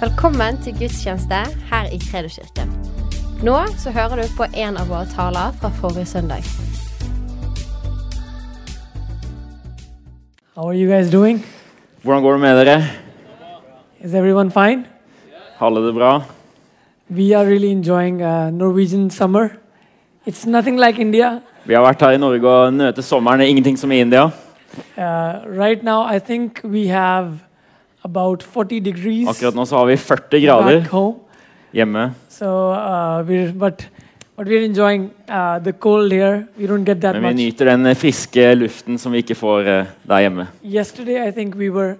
Velkommen til gudstjeneste her i Kredoskirken. Nå så hører du på en av våre taler fra forrige søndag. How are you? Hvordan går det med dere? Is everyone fine? Har alle det bra? We are really enjoying uh, Norwegian summer. It's nothing like India. Vi har vært her i Norge og nøtet sommeren. Det er ingenting som i India. Uh, right now, I think we have about 40 degrees Akkurat nå så har vi 40 grader back home. hjemme. So uh, we're but but we're enjoying uh, the cold here. We don't get that Men vi much. nyter den friske luften som vi ikke får eh, der hjemme. Yesterday, I think we were,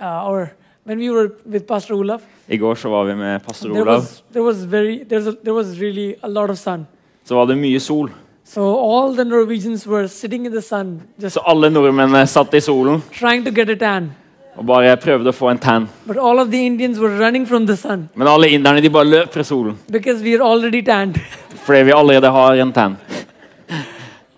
uh, or when we were with Pastor Olaf, I går så var vi med pastor there Olav. was there was very there's a, there was really a lot of sun. Så var det mye sol. So all the Norwegians were sitting in the sun, just Så alle nordmennene satt i solen trying to get a tan. Og bare prøvde å få en tan. But all of the were from the sun Men alle inderne de bare løp fra solen we are fordi vi allerede har en tan.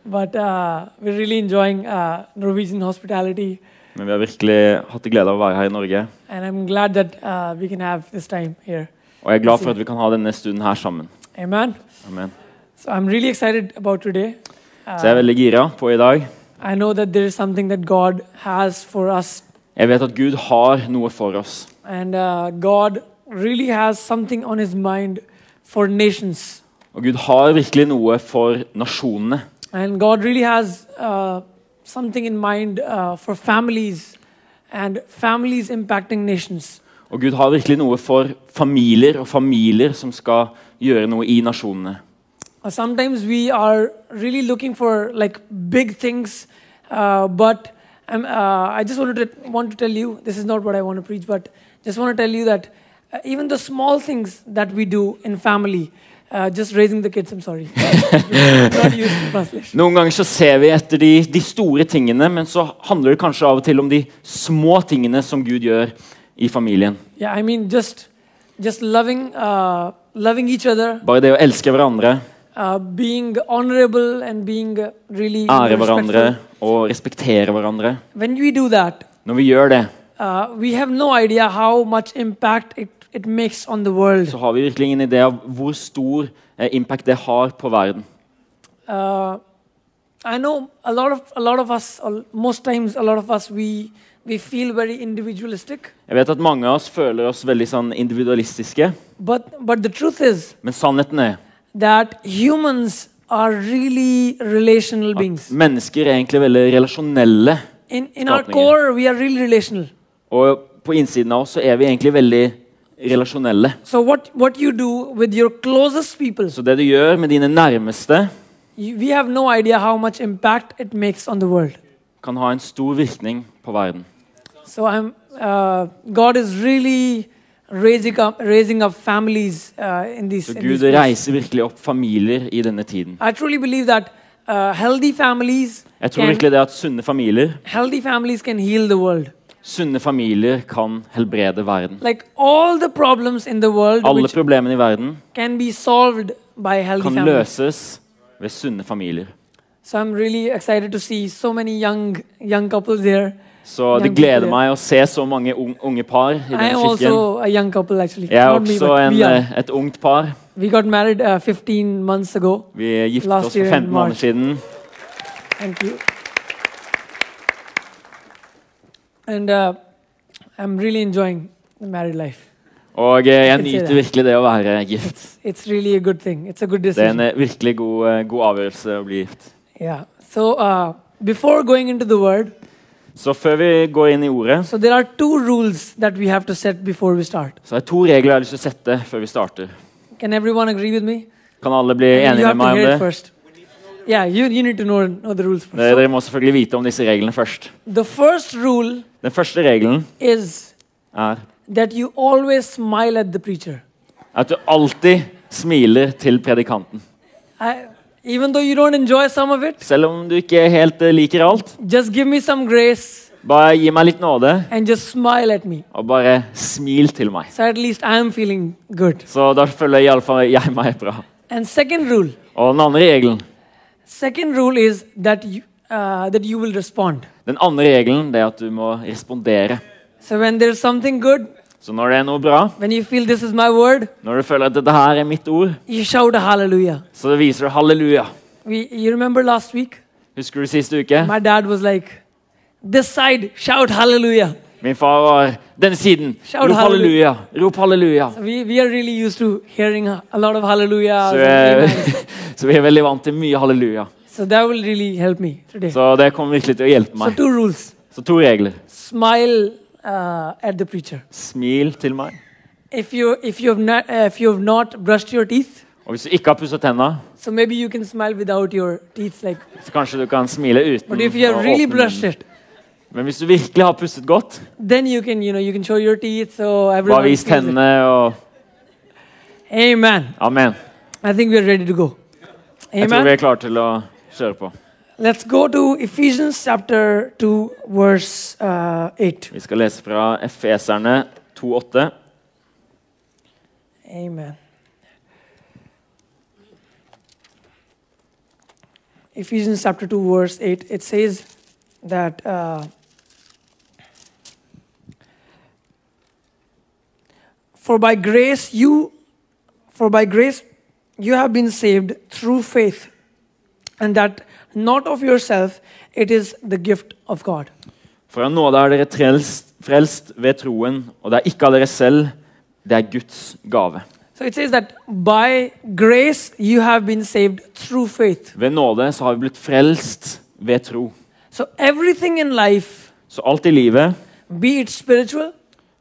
but uh, we're really enjoying uh, Norwegian hospitality, Men vi har virkelig hatt glede av å være her i Norge. and I'm glad that uh, we can have this time here. Og jeg er glad for at vi kan ha denne stunden her sammen. Amen. Amen. So I'm really about today. Uh, Så jeg er veldig gira på i dag. I know that there is something that God has for us, Jeg vet at Gud har noe for oss. and uh, God really has something on His mind for nations. Og Gud har virkelig noe for nasjonene. And God really has uh, something in mind uh, for families and families impacting nations. Og Gud har virkelig noe for familier og familier som skal gjøre noe i nasjonene. Uh, sometimes we are really looking for like big things, uh, but um, uh, I just wanted to want to tell you this is not what I want to preach, but just want to tell you that uh, even the small things that we do in family, uh, just raising the kids. I'm sorry. Noen ganger så ser vi etter de, de store tingene, men så handler det kanskje av og til om de små tingene som Gud gjør i familien. Yeah, I mean just just loving uh, loving each other, Bare det å elske hverandre, uh, being honorable, and being really ære hverandre og respektere hverandre. When we do that, Når vi gjør det, uh, we have no idea how much impact it, it makes on the world. så har vi virkelig ingen idé av hvor stor eh, impact det har på verden. Uh, I know a lot of a lot of us, or most times, a lot of us, we we feel very individualistic. Jeg vet at mange av oss føler oss veldig sånn individualistiske, But but the truth is men sannheten er that humans are really relational at beings. mennesker er egentlig veldig relasjonelle. In in our core, we are really relational. Og på innsiden av oss så er vi egentlig veldig relasjonelle. So what what you do with your closest people, Så det du gjør med dine nærmeste, you, we have no idea how much impact it makes on the world. kan ha en stor virkning på verden. So I'm uh, God is really raising up raising up families uh, in these. Så Gud reiser virkelig opp familier i denne tiden. I truly believe that uh, healthy families Jeg tror virkelig det at sunne familier healthy families can heal the world. Sunne familier kan helbrede verden. Like all the problems in the world Alle problemene i verden can be solved by healthy kan families. løses ved sunne familier. So I'm really excited to see so many young young couples here. Så det gleder meg å se så mange un- unge par i denne kirken. also a young couple. Jeg er også en, eh, et ungt par. We got married uh, 15 months ago. Vi giftet oss for 15 måneder siden. Thank you. And uh, I'm really enjoying the married life. Og eh, jeg nyter virkelig det å være gift. It's really a good thing. It's a good Det er en eh, virkelig god, eh, god avgjørelse å bli gift. Yeah. So uh, before going into the word, Så før vi går inn i ordet, so there are two rules that we have to set before we start. så er to regler jeg har lyst til å sette før vi starter. Can everyone agree with me? Kan alle bli And enige med meg om det? first. Yeah, you, you need to know, know the rules first. Dere dere må selvfølgelig vite om disse reglene først. the first rule Den første regelen is er that you always smile at the preacher. at du alltid smiler til predikanten. I, even though you don't enjoy some of it, Selv om du ikke helt eh, liker alt. just give me some grace Bare gi meg litt nåde, and just smile at me. og bare smil til meg. So at least I'm feeling good. Så da føler iallfall jeg meg bra. And second rule, Og den andre regelen second rule is that you, uh, that you will respond. Den andre regelen det er at du må respondere. So when there's something good, Så når det er noe bra, word, når du føler at dette her er mitt ord, så viser du halleluja. We? Husker du siste uke? Like, side, shout. Min far var denne siden. Shout Rop halleluja. halleluja. Rop halleluja. We, we really used to hearing a a lot of hallelujah. Så, så vi er veldig vant til mye halleluja. So really. So, Så det kommer virkelig til å hjelpe meg. So Så to regler. smile uh, at the preacher. Smil til meg. If you, if, you have not, uh, if you have not brushed your teeth, Og hvis du ikke har pusset tenna, so maybe you can smile without your teeth. like. så kanskje du kan smile uten But if you have really brushed it, Men hvis du virkelig har pusset godt, then you can, you know, you can show your teeth so bare vis tennene og Amen. Amen. I think we are ready to go. Jeg tror vi er klare til å kjøre på. Let's go to Ephesians chapter 2, verse uh, 8. Vi skal lese fra Efeserne 2,8. Amen. Ephesians chapter 2, verse 8, it says that uh, for by grace you for by grace you have been saved through faith and that not of yourself it is the gift of god For av nåde er dere frelst, frelst ved troen, og det er ikke av dere selv, det er Guds gave. so it says that by grace you have been saved through faith Ved nåde så har vi blitt frelst ved tro. so everything in life Så alt i livet, be it spiritual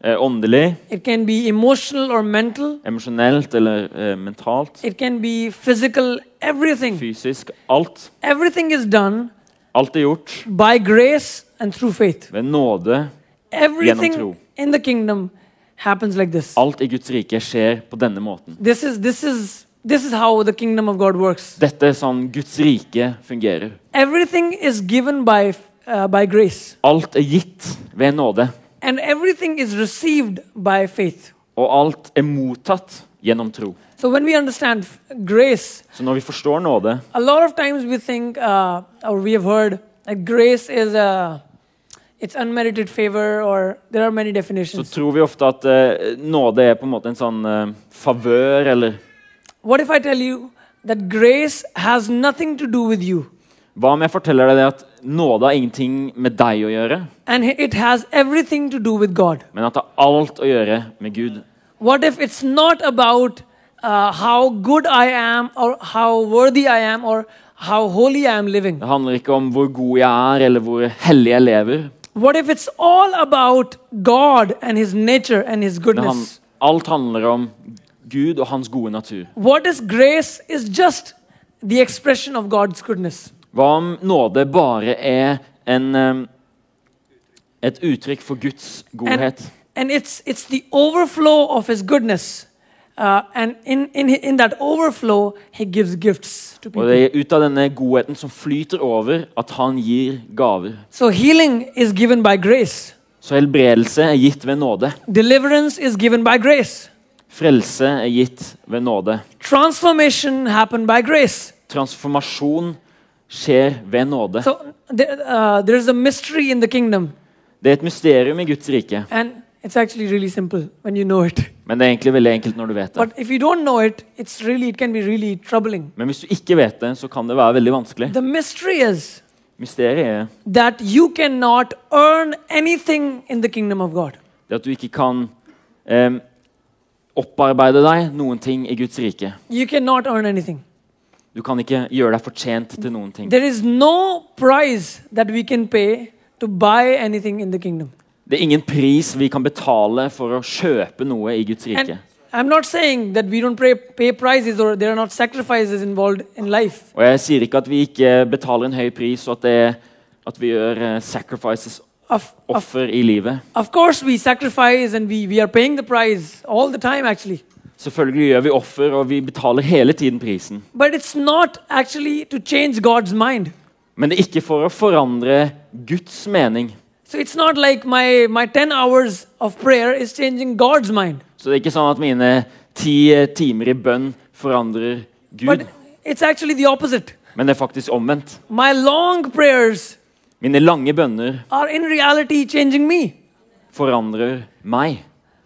eh, åndelig, it can be emotional or mental emosjonelt eller eh, mentalt, it can be physical everything fysisk, alt, everything is done alt er gjort by grace and through faith ved nåde. everything tro. in the kingdom happens like this Alt i Guds rike skjer på denne måten. this is this is this is how the kingdom of god works Dette er sånn Guds rike fungerer. everything is given by uh, by grace Alt er gitt ved nåde, and everything is received by faith. Og alt er mottatt gjennom tro. so when we understand grace Så når vi forstår nåde, a lot of times we think uh, or we have heard that grace is a it's unmerited favor or there are many så definitions. tror vi ofte at uh, nåde er på en måte en sånn uh, favør, eller what if i tell you that grace has nothing to do with you? Hva om jeg forteller deg det at nåde har ingenting med deg å gjøre, and it has everything to do with god men at det har alt å gjøre med Gud? what if it's not about uh, how good i am or how worthy i am or how holy i am living Det handler ikke om hvor god jeg er, eller hvor hellig jeg lever. what if it's all about god and his nature and his han, alt handler om Gud og hans gode natur. what is grace is just the expression of god's goodness Hva om nåde bare er en, et uttrykk for Guds godhet? and it's it's the overflow of his goodness uh, and in, in in that overflow he gives gifts to Og det er ut av denne godheten som flyter over, at han gir gaver. so healing is given by grace Så helbredelse er gitt ved nåde. deliverance is given by grace Frelse er gitt ved nåde. transformation happened by grace Transformasjon skjer ved nåde. so there, uh, there's a mystery in the kingdom Det er et mysterium i Guds rike, and it's actually really simple when you know it men det er egentlig veldig enkelt når du vet det. but if you don't know it it's really it can be really troubling Men hvis du ikke vet det, så kan det være veldig vanskelig. the mystery is Mysteriet er that you cannot earn anything in the kingdom of god det at du ikke kan um, opparbeide deg noen ting i Guds rike. you cannot earn anything Du kan ikke gjøre deg fortjent til noen ting. There is no price that we can pay to buy anything in the kingdom. Det er ingen pris vi kan betale for å kjøpe noe i Guds rike. And I'm not saying that we don't pay, pay prices or there are not sacrifices involved in life. Og jeg sier ikke at vi ikke betaler en høy pris, og at, det, at vi gjør eh, sacrifices, Of, of, offer i livet. of course, we sacrifice and we, we are paying the price all the time, actually. Selvfølgelig gjør vi offer, og vi betaler hele tiden prisen. But it's not to God's mind. Men det er ikke for å forandre Guds mening. So it's not like my, my hours of is God's mind. Så det er ikke sånn at mine ti eh, timer i bønn forandrer Gud. But it's the. Men det er faktisk omvendt. My long Mine lange bønner are in me. forandrer meg.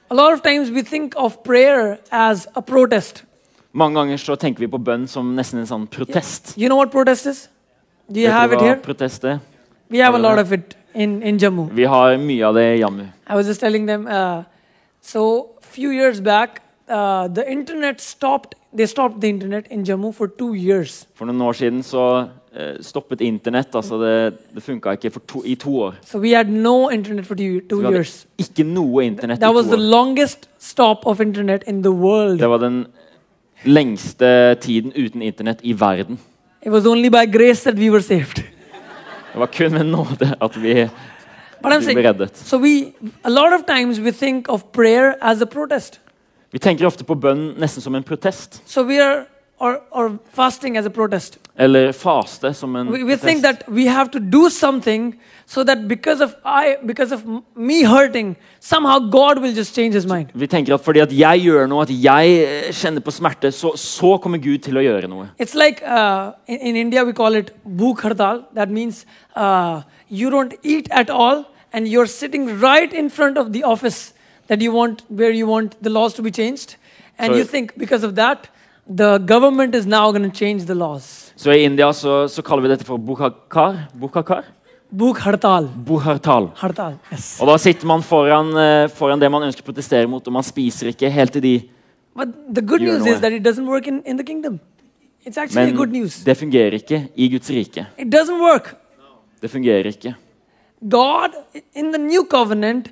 A lot of times we think of prayer as a protest. Mange ganger så tenker vi på bønn som nesten en sånn protest. You know what protest is? Do you Vet have du it hva here? protest er? We have a lot of it in, in Jammu. Vi har mye av det i Jammu. I was just telling them. Uh, so few years back, uh, the internet stopped. They stopped the internet in Jammu for two years. For noen år siden så stoppet internett. altså Det, det funka ikke to, i to år. So no internet for two, two Vi hadde ikke noe internett That i was to the år. longest stop of internet in the world. Det var den lengste tiden uten internett i verden. It was only by grace that we were saved. Det var kun med nåde at vi, vi ble reddet. so we, a lot of times we think of prayer as a protest. Vi tenker ofte på bønn nesten som en protest. So we are, or, or fasting as a protest. Eller faste som en We, we think that we have to do something so that because of I, because of me hurting, somehow God will just change his mind. Vi tenker at fordi at jeg gjør noe, at jeg eh, kjenner på smerte, så, så kommer Gud til å gjøre noe. It's like uh, in, in India we call it bhuk hartal. That means uh, you don't eat at all, and you're sitting right in front of the office that you want, where you want the laws to be changed, and So- you think because of that, the government is now going to change the laws. Så i India så, så kaller vi dette for bukhakar. Bukhakar? Bukhartal. Bukhartal. Hartal. Yes. Og da sitter man foran, eh, foran det man ønsker å protestere mot, og man spiser ikke helt til de But the good news noe. is that it doesn't work in, in the kingdom. It's actually Men good news. det fungerer ikke i Guds rike. It doesn't work. Det fungerer ikke. God, in the new covenant,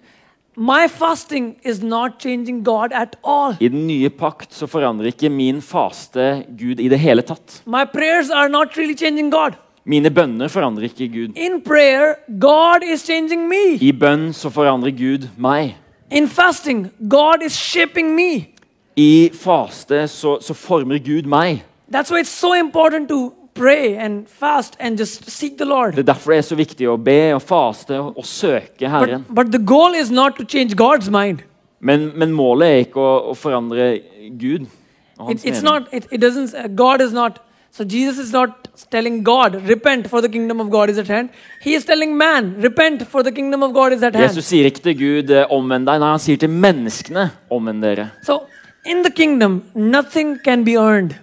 my fasting is not changing God at all. I den nye pakt så forandrer ikke min faste Gud i det hele tatt. My prayers are not really changing God. Mine bønner forandrer ikke Gud. In prayer, God is changing me. I bønn så forandrer Gud meg. In fasting, God is shaping me. I faste så, så former Gud meg. That's why it's so important to pray and fast and just seek the Lord. Det er derfor det er så viktig å be og faste og, og søke Herren. But, but the goal is not to change God's mind. Men, men målet er ikke å, å forandre Gud. Og hans It, it's mening. not, it, it doesn't, uh, God is not, so Jesus is not telling God, repent for the kingdom of God is at hand. He is telling man, repent for the kingdom of God is at hand. Jesus sier ikke til Gud eh, 'omvend deg', nei, han sier til menneskene 'omvend dere'. So in the kingdom, nothing can be earned.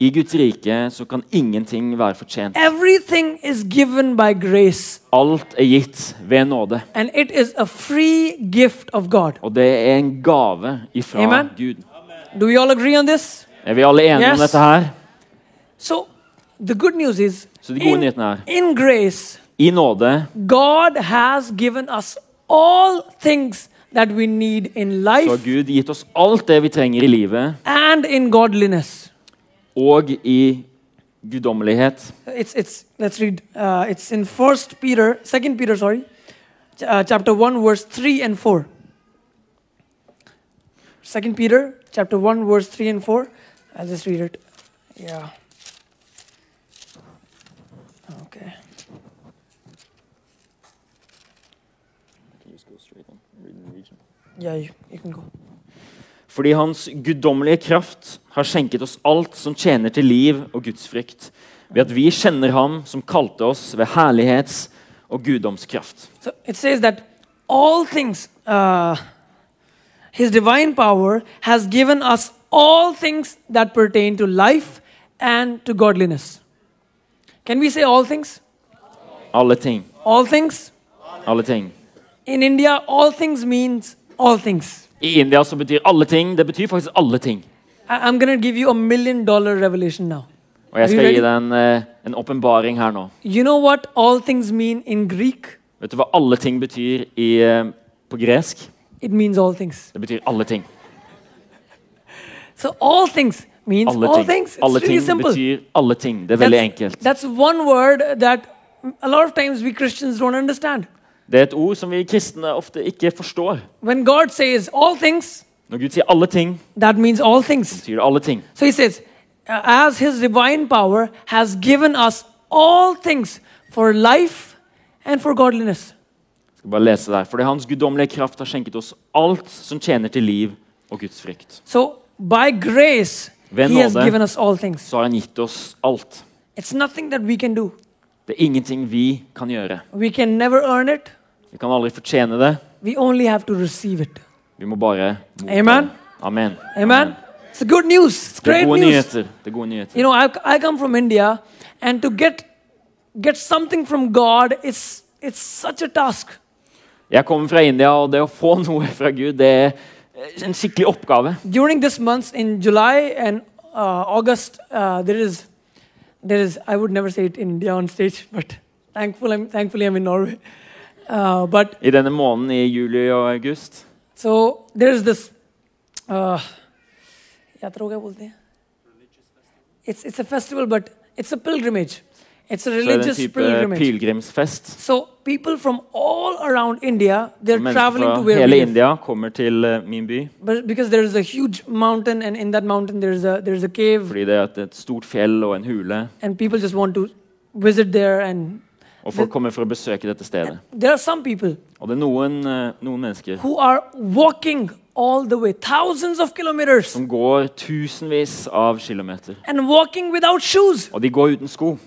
I Guds rike så kan ingenting være fortjent. Everything is given by grace, Alt er gitt ved nåde. and it is a free gift of God. Og det er en gave ifra Amen. Gud. Do we all agree on this? Er vi alle enige om dette her? So the good news is, Så de gode in, nyhetene er in grace, I nåde God has given us all things that we need in så har Gud gitt oss alt det vi trenger i livet, and in godliness. Og i guddommelighet. It's, it's, let's read. Uh, it's in First Peter, Second Peter, sorry, uh, chapter one, verse three and four. Second Peter, chapter one, verse three and four. I'll just read it. Yeah. Okay. Yeah, you, you can go. Fordi Hans guddommelige kraft har skjenket oss alt som tjener til liv og gudsfrykt, ved at vi kjenner Ham som kalte oss ved herlighets- og guddomskraft. So it says that all things, uh, His divine power has given us all things that pertain to life and to godliness. Can we say all things? Alle ting. All things? Alle ting. In India, all things means all things. I India så betyr alle ting Det betyr faktisk alle ting. I'm gonna give you a million dollar revelation now. Og jeg skal gi deg en, eh, åpenbaring her nå. You know what all things mean in Greek? Vet du hva alle ting betyr i, eh, på gresk? It means all things. Det betyr alle ting. So all things means Alle all ting, things. It's alle really ting simple. betyr alle ting. Det er veldig enkelt. That's one word that a lot of times we Christians don't understand. Det er et ord som vi kristne ofte ikke forstår. When God says all things, Når Gud sier alle ting, that means all things. betyr det alle ting. So he says, uh, as his divine power has given us all things for life and for godliness. Jeg skal bare lese der. Fordi Hans guddommelige kraft har skjenket oss alt som tjener til liv og Guds frykt. So by grace, Ved he has nåde. given us all things. Så har han gitt oss alt. It's nothing that we can do. Det er ingenting vi kan gjøre. We can never earn it. Vi kan aldri fortjene det. We only have to receive it. Vi må bare motta. Amen. Amen. Amen. It's good news. It's Det er great gode news. nyheter. Det er gode nyheter. You know, I, I come from India, and to get get something from God is it's such a task. Jeg kommer fra India, og det å få noe fra Gud, det er en skikkelig oppgave. During this month in July and uh, August, uh, there is there is I would never say it in India on stage, but thankful I'm, thankfully I'm in Norway. Uh, but I denne måneden i juli og august. So there's this uh, it's, it's a festival, but it's a pilgrimage. It's a religious so pilgrimage. Pilgrimsfest. So people from all around India, they're Mennesker traveling to where hele India kommer til uh, min by. But because there is a huge mountain, and in that mountain there's a there's a cave. Det er et, stort fjell og en hule. And people just want to visit there and og folk kommer for å besøke dette stedet. there are some people Og det er noen, eh, noen mennesker who are walking all the way, thousands of kilometers, som går tusenvis av kilometer. and walking without shoes. Og de går uten sko.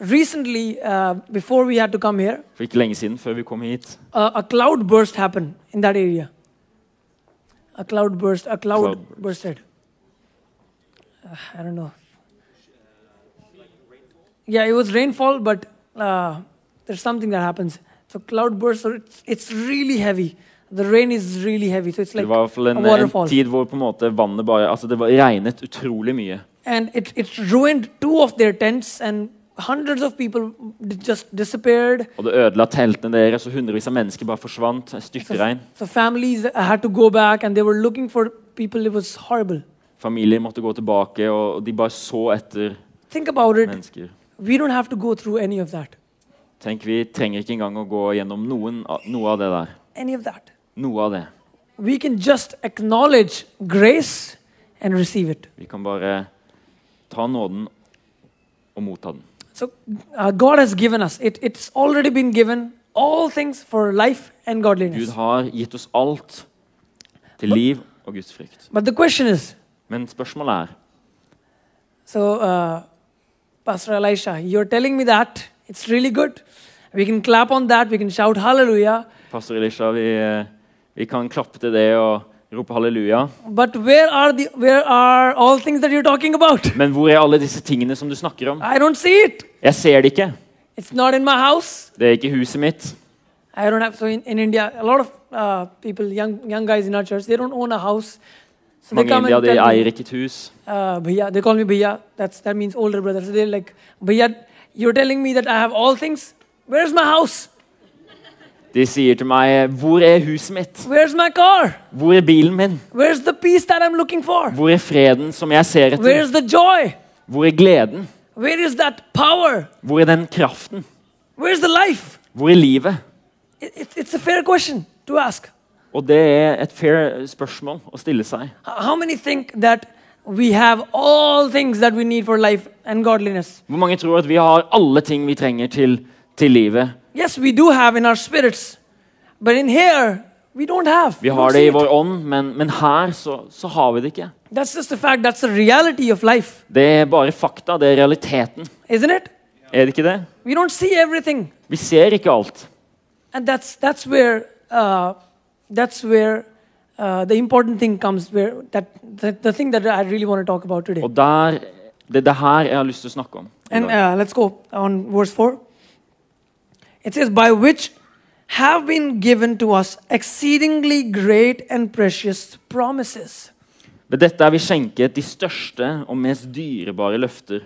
Recently, uh, before we had to come here, For ikke lenge siden, før vi kom hit. uh, a cloud burst happened in that area. A cloud burst. A cloud, Cloud burst. bursted. Uh, I don't know. Yeah, it was rainfall, but uh, there's something that happens. So cloud burst. So it's, it's really heavy. The rain is really heavy. So it's like Det var i hvert fall a en, en tid hvor på en måte vannet bare Altså det var regnet utrolig mye. and it, it ruined two of their tents, and hundreds of people just disappeared. Og det ødela teltene deres, og hundrevis av mennesker bare forsvant. So, Styrtregn. so families had to go back, and they were looking for people. It was horrible. Familier måtte gå tilbake, og de bare så etter Think about it. mennesker. We don't have to go through any of that. Tenk, Vi trenger ikke engang å gå gjennom noen, noe av det der. Any of that. Noe av det. We can just acknowledge grace and receive it. Vi kan bare ta nåden og motta den. So uh, God has given us it. It's already been given all things for life and Gud har gitt oss alt til liv og Guds frykt. But the question is, Men spørsmålet er so uh, Pastor Elisha, you're telling me that it's really good. We can clap on that. We can shout hallelujah. Pastor Elisha, vi, eh, vi kan klappe til det og rope halleluja. But where are the where are all things that you're talking about? Men hvor er alle disse tingene som du snakker om? I don't see it. Jeg ser det ikke. It's not in my house. Det er ikke huset mitt. I don't have. So in, in India, a lot of uh, people, young young guys in our church, they don't own a house. So Mange i India tell eier ikke et hus. uh, bhaiya. They call me bhaiya. That's that means older brother. So they're like, bhaiya, you're telling me that I have all things. Where's my house? De sier til meg 'Hvor er huset mitt? Where's my car? Hvor er bilen min? Where's the peace that I'm looking for? Hvor er freden som jeg ser etter? Where's the joy? Hvor er gleden? Where is that power? Hvor er den kraften? Where's the life? Hvor er livet? It, it, it's a fair question to ask. Og det er et fair spørsmål å stille seg. How many think that we have all things that we need for life and godliness? Hvor mange tror at vi har alle ting vi trenger til, til livet? Yes, we do have in our spirits, but in here, we don't have. Vi har det i vår ånd, men, men her så, så har vi det ikke. That's just a fact. That's the reality of life, Det er bare fakta. Det er realiteten. isn't it? Er det ikke det? We don't see everything, Vi ser ikke alt. and that's that's where uh, that's where uh, the important thing comes. Where that the, the thing that I really want to talk about today. Og der, det er det her jeg har lyst til å snakke om. And uh, let's go on verse 4. It says, By which have been given to us exceedingly great and precious promises, Ved dette er vi skjenket de største og mest dyrebare løfter.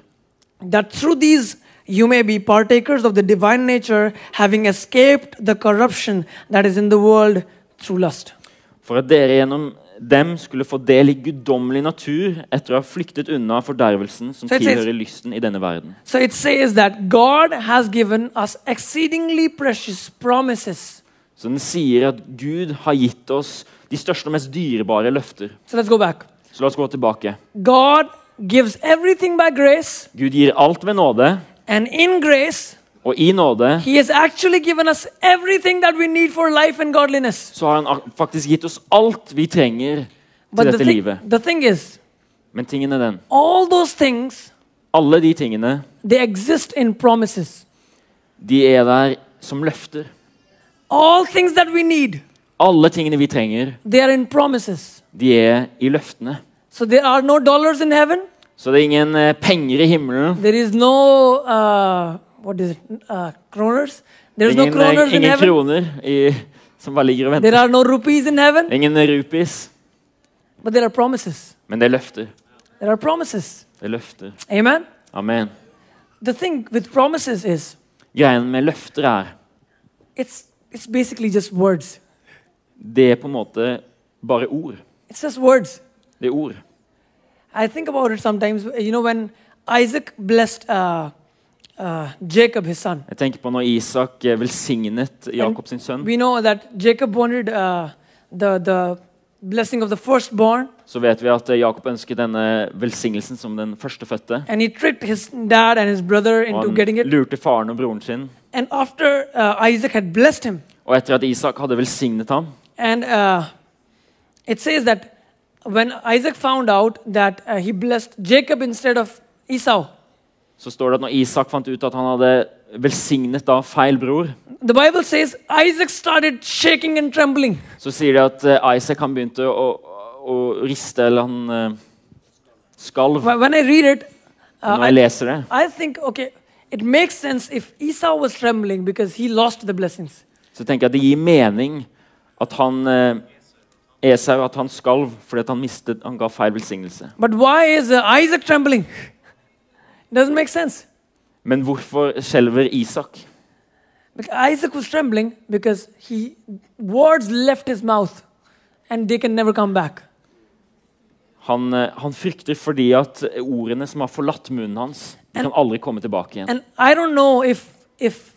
that through these you may be partakers of the divine nature, having escaped the corruption that is in the world through. For at dere gjennom dem skulle få del i guddommelig natur etter å ha flyktet unna fordervelsen som so tilhører says- lysten i denne verden. So it says that God has given us exceedingly precious promises. Så den sier at Gud har gitt oss de største og mest dyrebare løfter. So let's go back. Så la oss gå tilbake. God gives everything by grace, Gud gir alt ved nåde, and in grace, og i nåde He has actually given us everything that we need for life and godliness. så har han faktisk gitt oss alt vi trenger til dette livet. is, Men tingen er den. all those things, Alle de tingene, they exist in promises. de er der som løfter. All that we need, Alle tingene vi trenger, they are in promises. de er i løftene. So there are no dollars in heaven. Så det er ingen eh, penger i himmelen. There is no uh, what is it? Uh, kroners. There is no Ingen, eh, kroners in heaven. kroner i, som bare ligger og There venter. are no rupees in heaven. Ingen rupis. But there are promises. Men det er løfter. There are promises. Det er løfter. Amen. Amen. The thing with promises is Greien med løfter er it's it's basically just words. det er på en måte bare ord. It's just words. Det er ord. I think about it sometimes. You know, when Isaac blessed uh, uh, Jacob, his son, Jeg tenker på når Isak eh, velsignet Jakob sin sønn. we know that Jacob wanted uh, the, the blessing of the firstborn, Så vet vi at eh, Jakob ønsket denne velsignelsen som den førstefødte. and he tricked his dad and his brother Og into getting han it. lurte faren og broren sin. And after uh, Isaac had blessed him, Og etter at Isak hadde velsignet ham, and uh, it says that when Isaac found out that uh, he blessed Jacob instead of Esau, så står det at når Isak fant ut at han hadde velsignet da feil bror, the Bible says Isaac started shaking and trembling. så sier de at eh, Isak han begynte å, å riste, eller han eh, skalv. When I read it, uh, Når jeg I, leser det, I think, okay, it makes sense if Esau was trembling because he lost the blessings. så tenker jeg at det gir mening at han eh, Esau at han skalv fordi han mistet, han ga feil velsignelse. But why is uh, Isaac trembling? Doesn't make sense. Men hvorfor skjelver Isak? Because Isaac was trembling because he words left his mouth and they can never come back. Han, eh, han frykter fordi at ordene som har forlatt munnen hans, de kan aldri komme tilbake igjen. And I don't know if if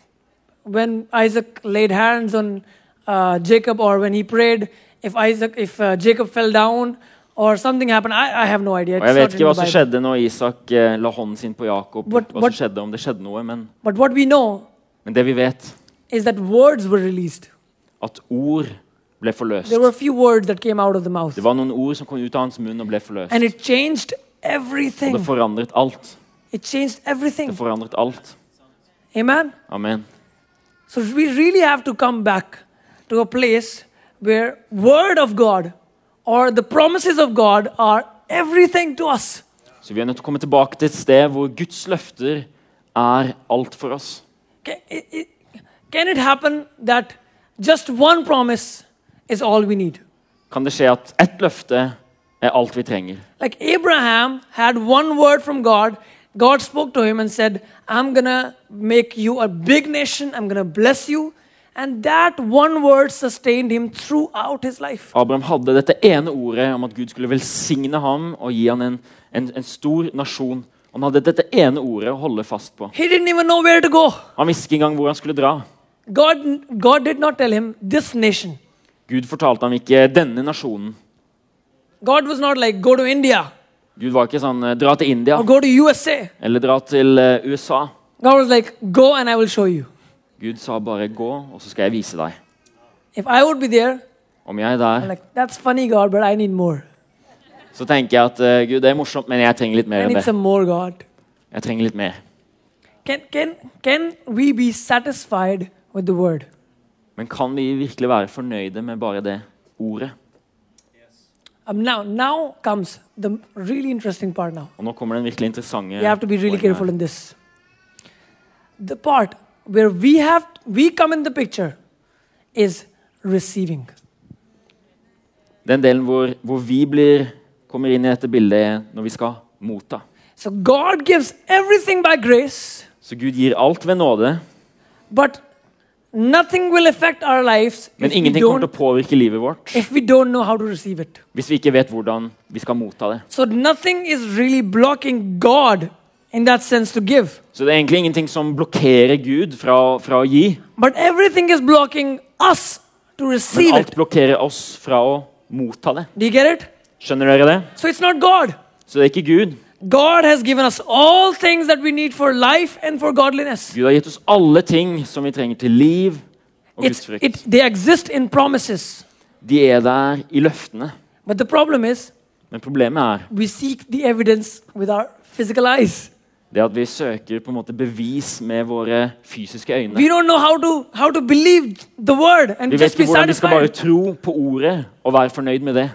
when Isaac laid hands on uh, Jacob or when he prayed, if Isaac if uh, Jacob fell down or something happened. I, I have no idea. Og Jeg vet ikke hva som skjedde når Isak eh, la hånden sin på Jakob. But, hva what- som skjedde, om det skjedde noe, men, But what we know men det vi vet, is that words were released. at ord ble forløst. There were few words that came out of the mouth, Det var noen ord som kom ut av hans munn og ble forløst. and it changed Og det forandret alt. It changed Det forandret alt. Amen. Amen. So we really have to come back to a place where word of God or the promises of God are everything to us. Så vi er nødt til å komme tilbake til et sted hvor Guds løfter er alt for oss. Can it, it, can it happen that just one promise is all we need? Kan det skje at ett løfte er alt vi trenger? Like Abraham had one word from God. God spoke to him and said, I'm gonna to make you a big nation. I'm gonna to bless you. And that one word sustained him throughout his life. Abraham hadde dette ene ordet om at Gud skulle velsigne ham og gi ham en, en, en stor nasjon. Han hadde dette ene ordet å holde fast på. He didn't even know where to go. Han visste ikke engang hvor han skulle dra. God, God did not tell him this nation. Gud fortalte ham ikke denne nasjonen. God was not like, go to India Gud var ikke sånn dra til India or go to USA. eller dra til eh, USA. God was like, go and I will show you. Gud sa bare gå, og så skal jeg vise deg. There, Om jeg er der, like, funny, God, but I need more. så tenker jeg at uh, Gud, det er morsomt, men jeg trenger litt I mer enn det. more, Jeg trenger litt mer. Can, can, can we be satisfied with the word? Men kan vi virkelig være fornøyde med bare det ordet? Um, now, now comes the really interesting part now. Og nå kommer den virkelig interessante You have to be really poenget her. careful in this. The part where we have we come in the picture is receiving. Den delen hvor, hvor vi blir, kommer inn i dette bildet, er når vi skal motta. So God gives everything by grace, Så Gud gir alt ved nåde, but nothing will affect our lives men ingenting kommer til å påvirke livet vårt if we don't know how to receive it. hvis vi ikke vet hvordan vi skal motta det. So nothing is really blocking God in that sense to give. Så det er egentlig ingenting som blokkerer Gud fra, fra å gi, But everything is blocking us to men receive alt blokkerer oss fra å motta det. Do you get it? Skjønner dere det? So it's not God. Så det er ikke Gud. God has given us all things that we need for life and for godliness. Gud har gitt oss alle ting som vi trenger til liv og Guds frykt. it, they exist in promises. De er der i løftene. But the problem is, Men problemet er we seek the evidence with our physical eyes. Det at vi søker på en måte bevis med våre fysiske øyne. We don't know how to how to believe the word and Vi vet ikke hvordan vi skal bare tro på ordet og være fornøyd med det.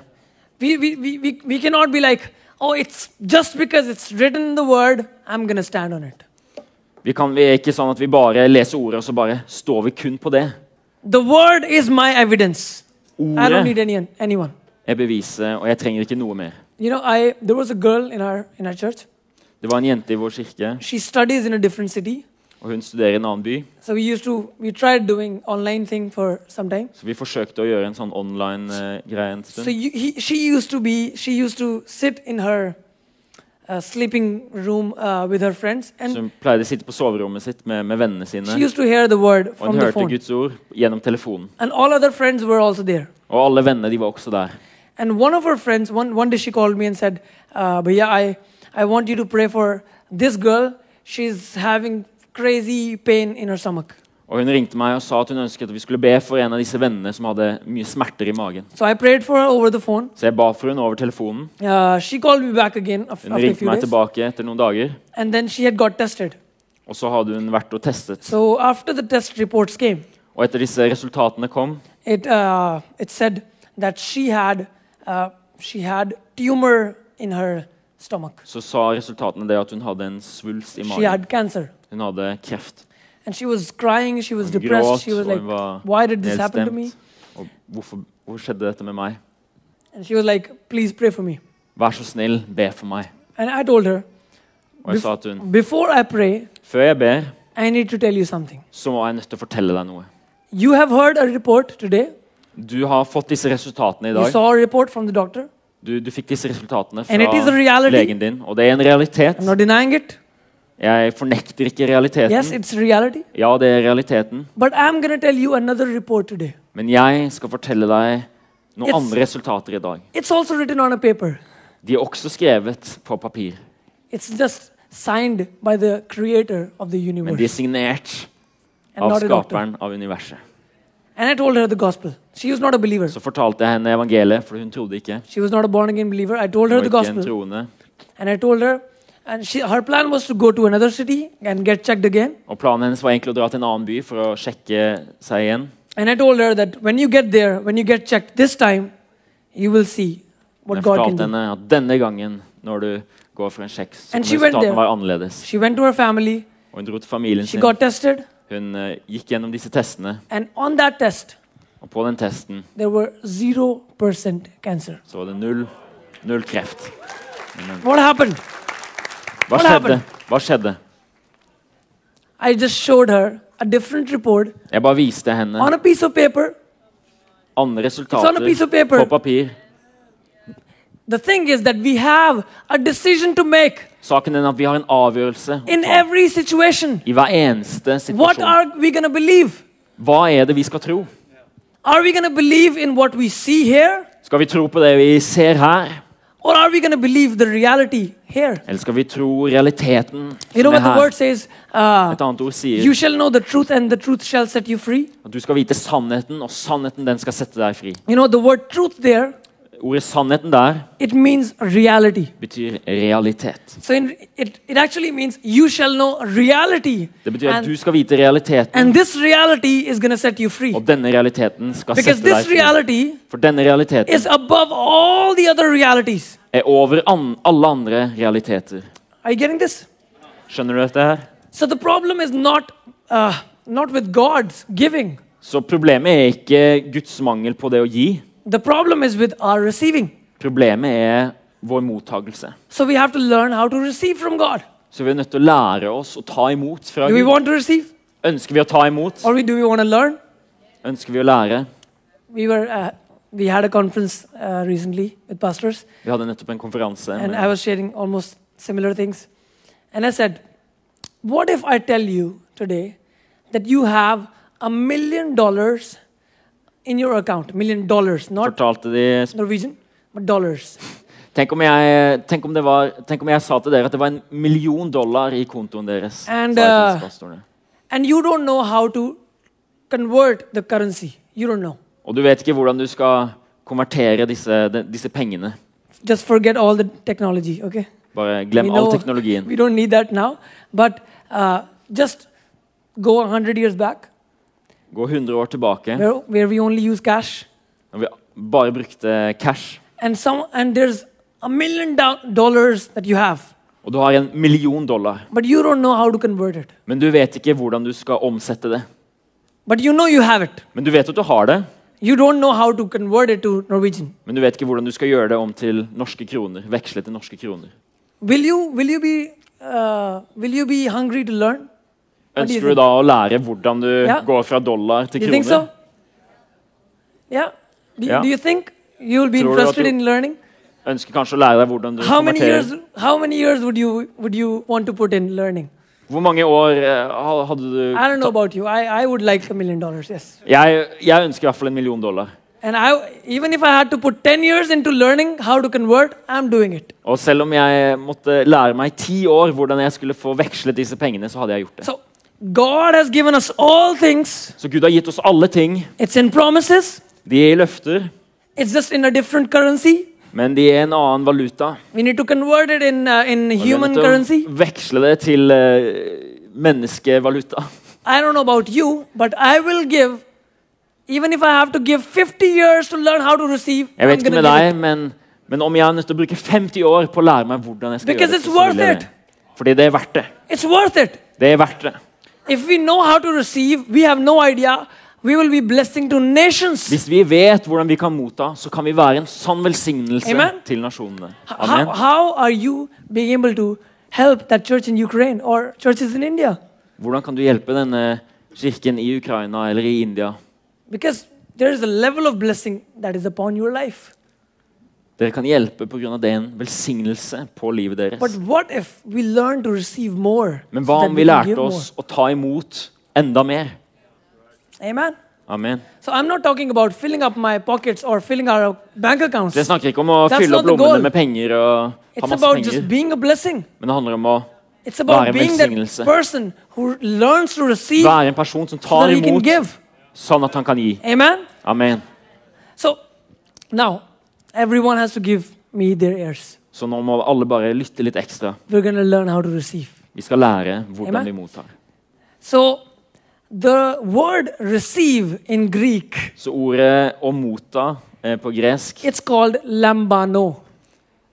We, we, we, we, cannot be like, oh, it's just because it's written in the word, I'm gonna stand on it. Vi, kan, vi er ikke sånn at vi bare leser ordet, og så bare står vi kun på det. The word is my evidence. I don't Ordet need any, anyone. er beviset, og jeg trenger ikke noe mer. You know, I there was a girl in our in our church. Det var en jente i vår kirke, She studies in a different city. og hun studerer i en annen by. So we used to we tried doing online thing for some time. Så vi forsøkte å gjøre en sånn online-greie en So stund. you, he, she used to be she used to sit in her uh, sleeping room uh, with her friends, Så hun pleide å sitte på soverommet sitt med, med vennene she sine. used to hear the word Og from hun the hørte phone. Guds ord gjennom telefonen. And all other friends were also there. Og alle vennene de var også der. And one of her friends, one, one day she called me and said, uh, Bhaiya, I, I want you to pray for this girl. She's having crazy pain in her stomach. Og hun ringte meg og sa at hun ønsket at vi skulle be for en av disse vennene som hadde mye smerter i magen. So I prayed for her over the phone. Så jeg ba for henne over telefonen. Uh, she called me back again after Hun ringte meg days. tilbake etter noen dager. And then she had got tested. Og så hadde hun vært og testet. So after the test reports came, Og etter disse resultatene kom, it, uh, it said that she had, uh, she had tumor in her stomach. så sa resultatene det at hun hadde en svulst i She magen. had cancer. Hun hadde kreft. And she was crying, she was Hun depressed. gråt, She was og like, hun var why did this happen to me? nedstemt. Og hvorfor, hvorfor skjedde dette med meg? And she was like, please pray for me. Vær så snill, be for meg. And I told her, Og jeg sa at hun, before I pray, før jeg ber, I need to tell you something. så må jeg nødt til å fortelle deg noe. You have heard a report today. Du har fått disse resultatene i You dag. saw a report from the doctor. Du, du fikk disse resultatene fra legen din, og det er en realitet. Jeg fornekter ikke realiteten. Yes, it's. Ja, det er realiteten. But I'm going tell you today. Men jeg skal fortelle deg noen It's- andre resultater i dag. It's also on a paper. De er også skrevet på papir, It's just by the of the men de er signert av skaperen av universet. Så fortalte jeg henne evangeliet, for hun trodde ikke. She was not a born again believer. I told her the gospel. troende. And I told her, and she, her plan was to go to another city and get checked again. Og planen hennes var egentlig å dra til en annen by for å sjekke seg igjen. And I told her that when you get there, when you get checked this time, you will see what Jeg God can do. henne at denne gangen, når du går for en sjekk, så And she went there. være annerledes. She went to her family, Og hun dro til familien she sin. got tested, Hun eh, gikk gjennom disse testene, test, og på den testen there were 0% cancer. så var det null, null kreft. Hva skjedde? Hva skjedde? I just showed her a different report Jeg bare viste henne on a piece of paper. andre resultater på papir. The thing is that we have a decision to make Saken er at vi har en avgjørelse in every situation. i hver eneste What situasjon. are we going to believe? Hva er det vi skal tro? Are we going to believe in what we see here? Skal vi tro på det vi ser her, Or are we going to believe the reality here? eller skal vi tro realiteten You know what the word says? Uh, Et annet ord sier you shall know the truth, and the truth shall set you free. at du skal vite sannheten, og sannheten den skal sette deg fri. You know, the word truth there, Ordet sannheten der it means reality. betyr realitet. So in, it, it actually means you shall know reality. Det betyr at And, du skal vite realiteten, and this reality is going set you free. og denne realiteten skal Because sette deg fri. reality For denne realiteten is above all the other realities. er over an alle andre realiteter. Are you getting this? Skjønner du dette her? So the problem is not, uh, not with God's giving. Så problemet er ikke Guds mangel på det å gi. The problem is with our receiving. Problemet er vår mottagelse. So we have to learn how to receive from God. Så vi er nødt til å lære oss å ta imot fra Do we Gud. want to receive Ønsker vi å ta imot? or we, do we want to learn? Ønsker vi å lære? We were uh, we had a conference uh, recently with pastors, Vi hadde nettopp en konferanse. and I was sharing almost similar things. And I said, "What if I tell you today that you have a million dollars in your account? Million dollars, not fortalte de Norwegian, but dollars. tenk om, jeg, tenk, om det var, tenk om jeg sa til dere at det var en million dollar i kontoen deres. And, uh. And you don't know how to convert the currency. You don't know. Og du vet ikke hvordan du skal konvertere disse, de, disse pengene. Just forget all the technology, okay? Bare glem We all know- teknologien. We don't need that now. But uh, just go 100 years back, Gå 100 år tilbake, where, where we only use cash. når vi bare brukte cash. And, some, and there's a million dollars that you have, Og du har en million dollar, but you don't know how to convert it. men du vet ikke hvordan du skal omsette det. But you know you have it. Men du vet at du har det, You don't know how to convert it to Norwegian. men du vet ikke hvordan du skal gjøre det om til norske kroner. Veksle til norske kroner. Will you, will you, be, uh, will you be hungry to learn? Ønsker du da å lære hvordan du yeah. går fra dollar til Do kroner? so? Yeah? Do, Yeah. do you think you be Tror du interested in learning? Ønsker kanskje å lære deg hvordan du How many konverterer. years, how many years would, you, would you want to put in learning? Hvor mange år eh, hadde du I don't know about you. I, I would like a million dollars, yes. Jeg, jeg ønsker i hvert fall en million dollar. And I, even if I had to put 10 years into learning how to convert, I'm doing it. Og selv om jeg måtte lære meg i ti år hvordan jeg skulle få vekslet disse pengene, så hadde jeg gjort det. So God has given us all things. Så Gud har gitt oss alle ting. It's in promises. De er i løfter, It's just in a different currency. men de er en annen valuta. We need to convert it in, uh, in human currency. Veksle det til uh, menneskevaluta. I don't know about you, but I will give, even if I have to give 50 years to learn how to receive, Jeg vet ikke med deg, men, men om jeg er nødt til å bruke 50 år på å lære meg hvordan jeg skal Because gjøre det, så vil jeg det. Fordi det er verdt det. It's worth it. Det er verdt det. If we know how to receive, we have no idea, we will be blessing to nations. Hvis vi vet hvordan vi kan motta, så kan vi være en sann velsignelse Amen. til nasjonene. How, Amen. how are you being able to help that church in Ukraine or churches in India? Hvordan kan du hjelpe denne kirken i Ukraina eller i India? Because there is a level of blessing that is upon your life. Dere kan hjelpe pga. det en velsignelse på livet deres. But what if we learn to receive more? Men hva om vi lærte oss å ta imot enda mer? Amen. Amen. So I'm not talking about filling up my pockets or filling our bank accounts. Det snakker ikke om å That's fylle opp lommene med penger og ha It's masse about just penger, being a blessing. men det handler om å It's about Være en velsignelse. person who learns to receive være en person som tar so imot, sånn at han kan gi. Amen. Amen. So now everyone has to give me their ears. Så nå må alle bare lytte litt ekstra. We're going to learn how to receive. Vi skal lære hvordan Amen. vi mottar. So the word receive in Greek, Så ordet å motta eh, på gresk it's called lambano.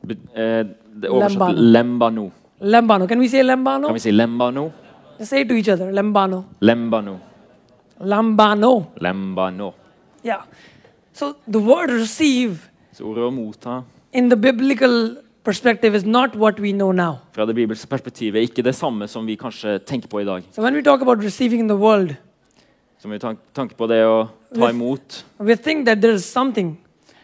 be- eh, det er oversatt Lembano. lembano. Can we say lembano? Kan vi si lembano? Say it to each other. Lembano. Lembano. Lambano. Lembano. Yeah. So the word receive Så ordet å motta in the biblical perspective is not what we know now. fra det bibelske perspektivet er ikke det samme som vi kanskje tenker på i dag. So when we talk about receiving in the world, Som vi tank- tanker på det å ta imot, we think that there is something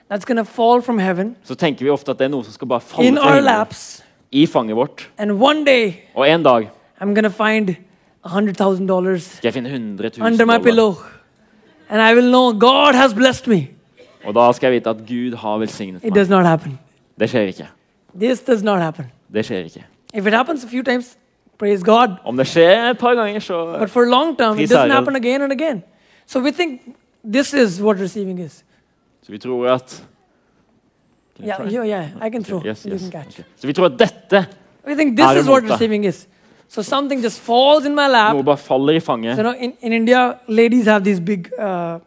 that's going to fall from heaven så tenker vi ofte at det er noe som skal bare falle in fra himmelen laps, i fanget vårt. and one day Og en dag I'm going to find $100,000 skal jeg finne 100 000 under my dollar. pillow. And I will know God has blessed me. Og da skal jeg vite at Gud har velsignet It meg. does not happen. Det skjer ikke. This does not happen. Det skjer ikke. If it happens a few times, praise God. Om det skjer et par ganger, så But for long term, it doesn't happen again and again. So we think this is what receiving is. Så vi tror at Yeah, yeah, yeah. I can throw. Yes, You yes. can catch. Okay. Så vi tror at dette, We think this er is what receiving is. So something just falls in my lap. noe bare faller i So, fanget you know, in, in India, ladies have these big uh,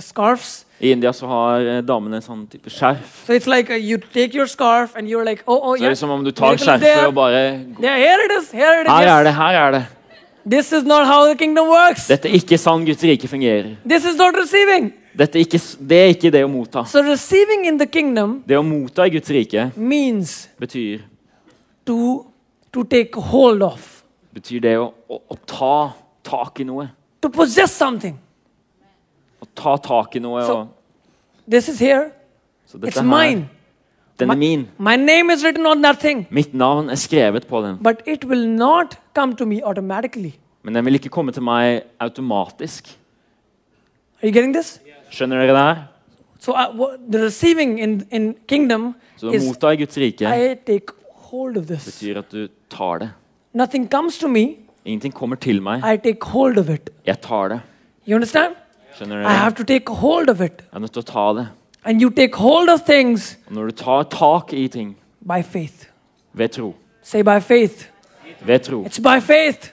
scarves. I India så har eh, damene en sånn type skjerf. So it's like uh, you take your scarf and you're like, oh, oh, Så det er som om du tar skjerfet og bare Yeah, here it is. Here it is. Her er det, her er det. This is not how the kingdom works. Dette er ikke sånn Guds rike fungerer. This is not receiving. Dette er ikke, det er ikke det å motta. So receiving in the kingdom Det å motta i Guds rike means betyr, to to take hold of, betyr det å, å, å ta tak i noe. to possess something. Å ta tak i noe. Og, This is here. så dette It's her, mine. den My- er min. My name is written on that thing, Mitt navn er skrevet på den. but it will not come to me automatically. Men den vil ikke komme til meg automatisk. Are you getting this? Skjønner dere det her? So I, what, the receiving in in kingdom Så å motta i Guds rike I take hold of this. betyr at du tar det. Nothing comes to me. Ingenting kommer til meg. I take hold of it. Jeg tar det. You understand? Skjønner I have to take hold of it. Jeg er nødt til å ta det. And you take hold of things Og når du tar tak i ting by faith. Ved tro. Say by faith. Ved tro. It's by faith.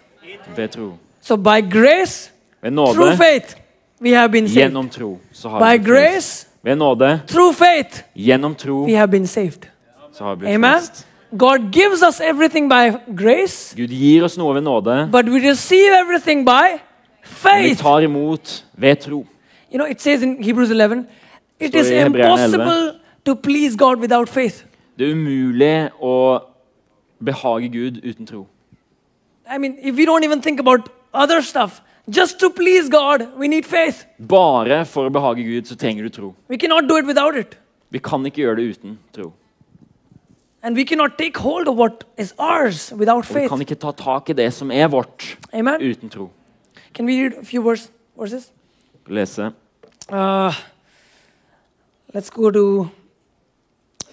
Ved tro. So by grace, Ved through nåde, faith, we have been saved. gjennom tro, så har By vi frelst. grace, Ved nåde, through faith, gjennom tro, we have been saved. så har vi blitt Amen. frelst. God gives us everything by grace, Gud gir oss noe ved nåde, but we receive everything by vi tar imot ved tro. You know, it says in Hebrews 11, it is i Hebreerne 11. impossible to please God without faith. Det er umulig å behage Gud uten tro. I mean, if we don't even think about other stuff, just to please God, we need faith. Bare for å behage Gud så trenger du tro. We cannot do it without it. Vi kan ikke gjøre det uten tro. And we cannot take hold of what is ours without Og vi kan ikke ta tak i det som er vårt, Amen. uten tro. Can we read a few verse, verses? Lese Uh, let's go to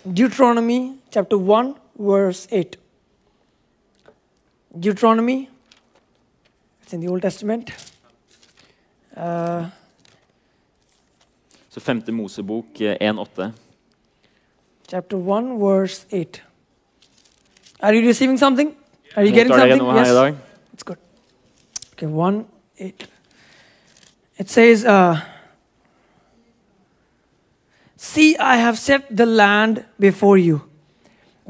Deuteronomy chapter 1, verse 8. Deuteronomy, it's in the Old Testament. Uh, Så 5. Mosebok eh, 1,8. chapter 1, verse 8. Are you receiving something? Are you getting something? noe her i dag? It's good. Okay, 1 8. It says, uh, See, I have set the land before you.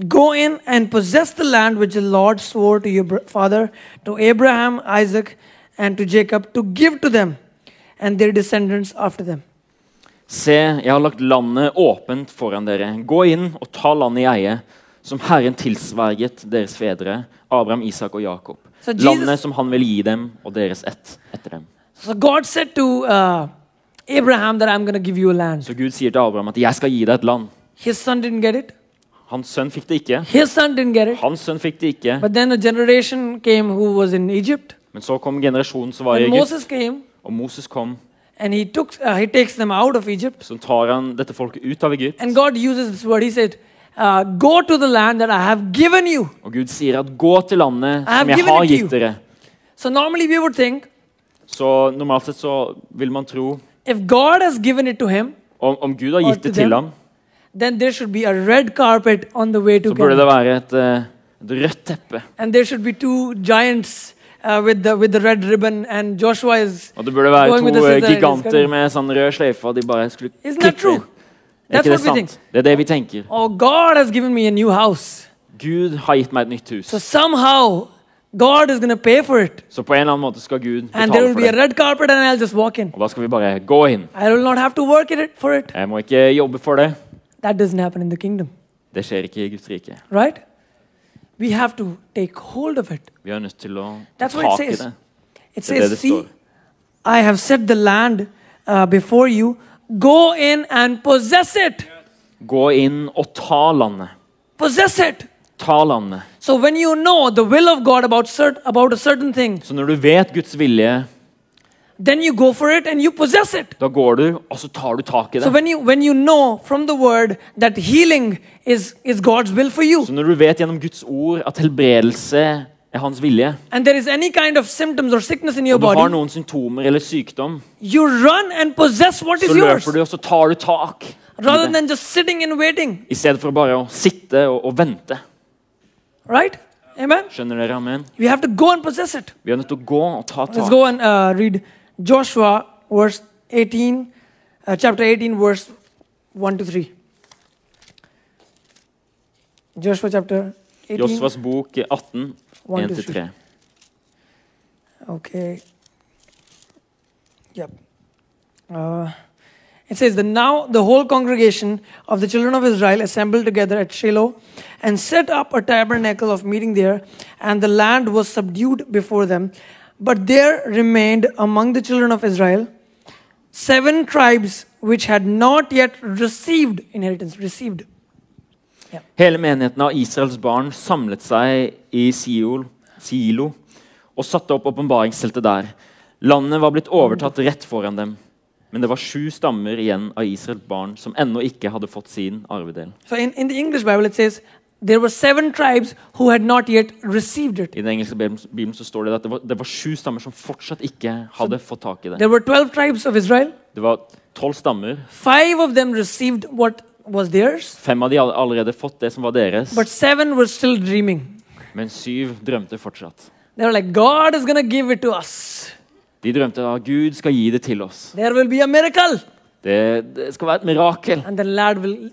Go in and possess the land which the Lord swore to your father, to Abraham, Isaac, and to Jacob, to give to them and their descendants after them. Se, jeg har lagt landet åpent foran dere. Gå inn og ta landet i eie, som Herren tilsverget deres fedre, Abraham, Isak og Jakob. Så Jesus- Landet som han vil gi dem, og deres ett etter dem. So God said to uh, Abraham that I'm going to give you a land. Så Gud sier til Abraham at 'jeg skal gi deg et land'. His son didn't get it. Hans sønn fikk det ikke. His son didn't get it. Hans sønn fikk det ikke. But then a generation came who was in Egypt. Men så kom generasjonen som var i Egypt, Moses came og Moses kom. and he took uh, he takes them out of Egypt. Så tar han dette folket ut av Egypt. And God uses this word. He said, uh, "Go to the land that I have given you." Og Gud sier at 'gå til landet som jeg har gitt dere'. So normally we would think, Så normalt sett så vil man tro if God has given it to him, om, om Gud har gitt det til them. ham, then there should be a red carpet on the way to så burde det være et, eh, et rødt teppe. and there should be two giants uh, with the with the red ribbon, and Joshua is. Og det burde være to eh, giganter med sånn rød sløyfe, og de bare skulle Isn't that klippe. Er That's ikke what det we think. sant? Det er det vi tenker. Oh, God has given me a new house. Gud har gitt meg et nytt hus. So somehow God is going to pay for it, Så på en eller annen måte skal Gud and there will for be a red carpet, and I'll just walk in. Og da skal vi bare gå inn. I will not have to work it for it. Jeg må ikke jobbe for det. That doesn't happen in the kingdom, Det skjer ikke i Guds rike. right? We have to take hold of it. Vi er nødt til å ta That's what it tak i says. det. It Det er det says, det See, står. I have set the land uh, before you. Go in and possess it. Gå inn og ta landet. Possess it. Ta landet. So when you know the will of God about, cert- about a certain thing, Så når du vet Guds vilje, then you go for it and you possess it. da går du, og så tar du tak i So det. when you when you know from the word that healing is is God's will for you, Så når du vet gjennom Guds ord at helbredelse er hans vilje, and there is any kind of symptoms or sickness in your og du har noen symptomer eller sykdom, you run and possess what så is yours løper du, og så tar du tak. i rather than just sitting and waiting. I stedet for bare å sitte og, og vente. Right? Amen. Skjønner dere? Amen? We have to go and possess it. Vi er nødt til å gå og ta tak. Let's go and uh, read Joshua verse 18, uh, chapter 18, verse 1 to 3. Joshua chapter 18. Josvas bok 18, One to 1-3. Okay. Yep. Uh, it says that now the whole congregation of the children of Israel assembled together at Shiloh and set up a tabernacle of meeting there, and the land was subdued before them. But there remained among the children of Israel seven tribes which had not yet received inheritance. Received. Hele menigheten av Israels barn samlet seg i Siol, Silo og satte opp åpenbaringsteltet der. Landet var blitt overtatt rett foran dem. Men det var sju stammer igjen av Israels barn som ennå ikke hadde fått sin arvedel. So in, in the English Bible, it says there were seven tribes who had not yet received it. I den engelske bibelen så står det at det var, det var sju stammer som fortsatt ikke hadde fått tak i det. There were 12 tribes of Israel. Det var tolv stammer. Five of them received what Fem av de hadde allerede fått det som var deres, but seven were still dreaming. men syv drømte fortsatt. They were like, God is going give it to us. De drømte at Gud skal gi det til oss. There will be a miracle, Det, det skal være et mirakel, and the land will,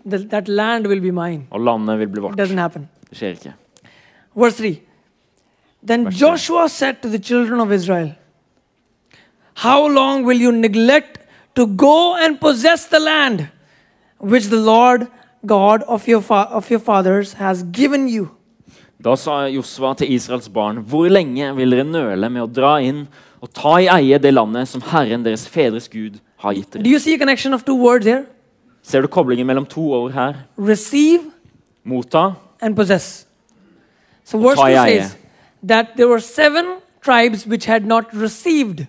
land will be mine. og landet vil bli vårt. Det skjer ikke. Vers 3. Then. Joshua said to the children of Israel, How long will you neglect to go and possess the land which the Lord God of your, of your fathers has given you? Da sa Josva til Israels barn.: Hvor lenge vil dere nøle med å dra inn og ta i eie det landet som Herren deres fedres Gud har gitt dere? you see a connection of two words here? Ser du koblingen mellom to ord her? Receive Motta and possess. So verse ta 2 i eie. says that there were seven tribes which had not received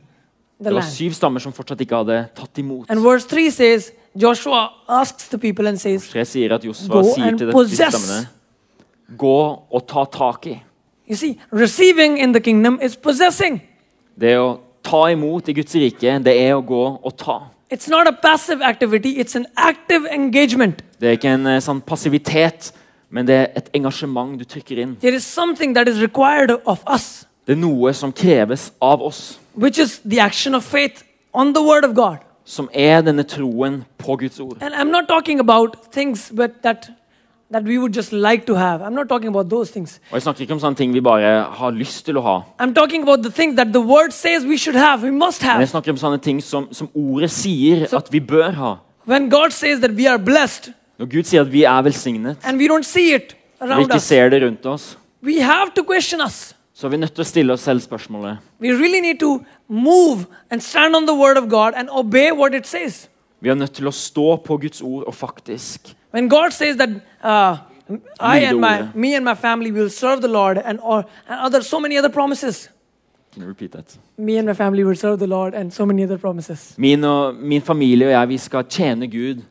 the Det var syv stammer som fortsatt ikke hadde tatt imot. And verse 3 says, Joshua asks the people and says, Tre sier at Josva Go sier and til disse possess. stammene Gå og ta tak i. You see, receiving in the kingdom is possessing. Det å ta imot i Guds rike, det er å gå og ta. It's not a passive activity, it's an active engagement. Det er ikke en eh, sånn passivitet, men det er et engasjement du trykker inn. There is something that is required of us, Det er noe som kreves av oss, which is the action of faith on the word of God. Som er denne troen på Guds ord. And I'm not talking about things but that that we would just like to have. I'm not talking about those things. Og Jeg snakker ikke om sånne ting vi bare har lyst til å ha. I'm talking about the things that the word says we should have, we must Men jeg have. snakker om sånne ting som, som ordet sier Så- at vi bør ha. When God says that we are blessed Når Gud sier at vi er velsignet, and we don't see it og vi around ikke ser det rundt oss, we have to question us. Så er vi nødt til å stille oss selv spørsmålet We really need to move and stand on the word of God and obey what it says. Vi er nødt til å stå på Guds ord og faktisk When God says that uh, I and my, me and my family will serve the Lord and, or, and other so many other promises. Can you repeat that? Me and my family will serve the Lord and so many other promises. Min, og, min familie og jeg vi skal tjene Gud.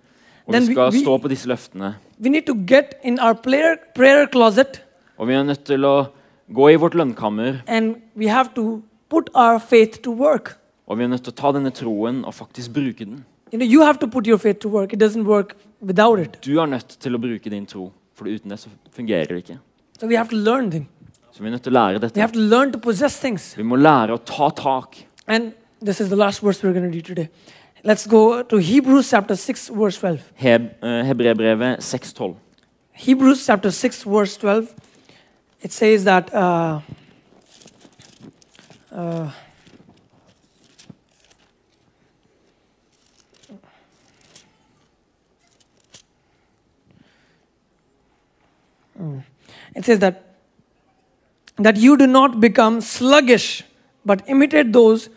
Og Then vi skal we- stå på disse løftene. We need to get in our prayer, prayer closet Og vi er nødt til å gå i vårt lønnkammer and we have to put our faith to work. og vi er nødt til å ta denne troen og faktisk bruke den. You know, you have to put your faith to work. It doesn't work without it. Du er nødt til å bruke din tro, for uten det så fungerer det ikke. So we have to learn things. Så vi er nødt til å lære We dette. have to learn to possess things. Vi må lære å ta tak. And this is the last verse we're going to today. Let's go to Hebrews chapter 6, verse 12. Heb, eh, Hebreerbrevet 6,12. Hebrews chapter 6, verse 12. It says that. Uh, uh, mm. it says that that you do not become sluggish but imitate those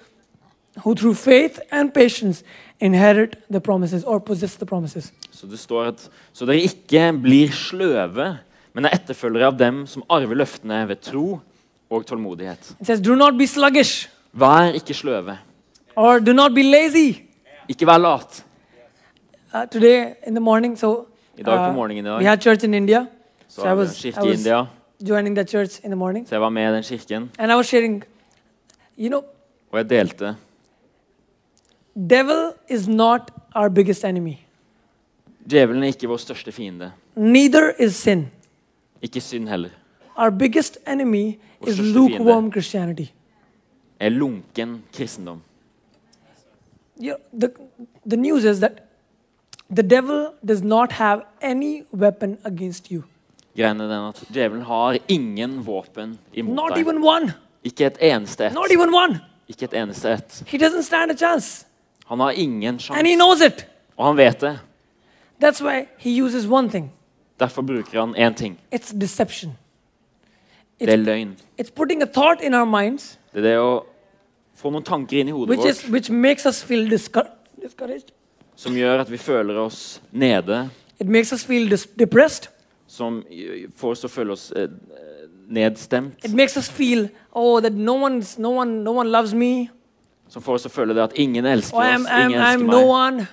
who through faith and patience inherit the promises or possess the promises Så det står at så dere ikke blir sløve, men er etterfølgere av dem som arver løftene ved tro og tålmodighet. it says do not be sluggish Vær ikke sløve. or do not be lazy Ikke vær lat. uh, today in the morning so I dag på uh, morgenen i we dag had church in india så so i vi was, I i was India, joining that church in the morning så jeg var med i den kirken, and i was sharing you know og jeg delte. devil is not our biggest enemy Djevelen er ikke vår største fiende. neither is sin Ikke synd heller. our biggest enemy Vår is største lukewarm fiende. christianity Er lunken kristendom. you know, the, the news is that the devil does not have any weapon against you Greien er den at Djevelen har ingen våpen imot not deg. even one Ikke et eneste not ett. even one Ikke et eneste ett. he doesn't stand a chance Han har ingen and he sjanse. knows it Og han vet det. that's why he uses one thing Derfor bruker han én ting. it's deception Det er løgn. it's putting a thought in our minds Det er det å få noen tanker inn i hodet which is vårt which makes us feel discouraged som gjør at vi føler oss nede. it makes us feel depressed Som får oss til å føle oss eh, nedstemt. it makes us feel oh that no one's no one no one loves me Som får oss til å føle det at ingen elsker oh, I'm, oss. I'm, Ingen I'm elsker no meg. one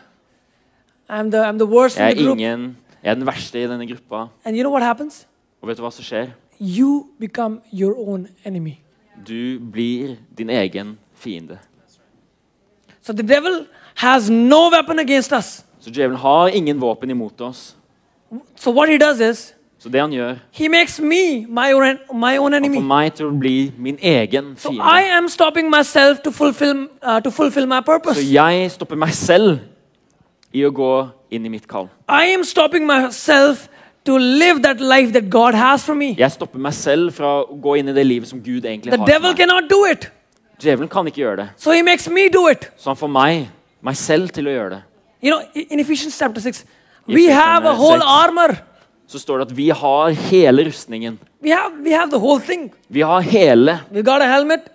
I'm the, I'm the worst in Jeg the er group ingen. Jeg er den verste i denne gruppa. and you know what happens Og vet du hva som skjer? you become your own enemy Du blir din egen fiende. so the devil has no weapon against us Så djevelen har ingen våpen imot oss. So what he does is Så det han gjør, he makes me my own, my own han får meg til å bli min egen So I fiende. am stopping myself to fulfill uh, to fulfill my Så jeg stopper meg selv i å gå inn i mitt kall. I am stopping myself to live that life that God has for me. Jeg stopper meg selv fra å gå inn i det livet som Gud egentlig har devil for meg. cannot do it. Djevelen kan ikke gjøre det, So he makes me do it. så han får meg, meg selv til å gjøre det. You know, in Ephesians chapter 6, we have a whole 6. armor. Så står det at vi har hele rustningen. We have we have the whole thing. Vi har hele. We got a helmet,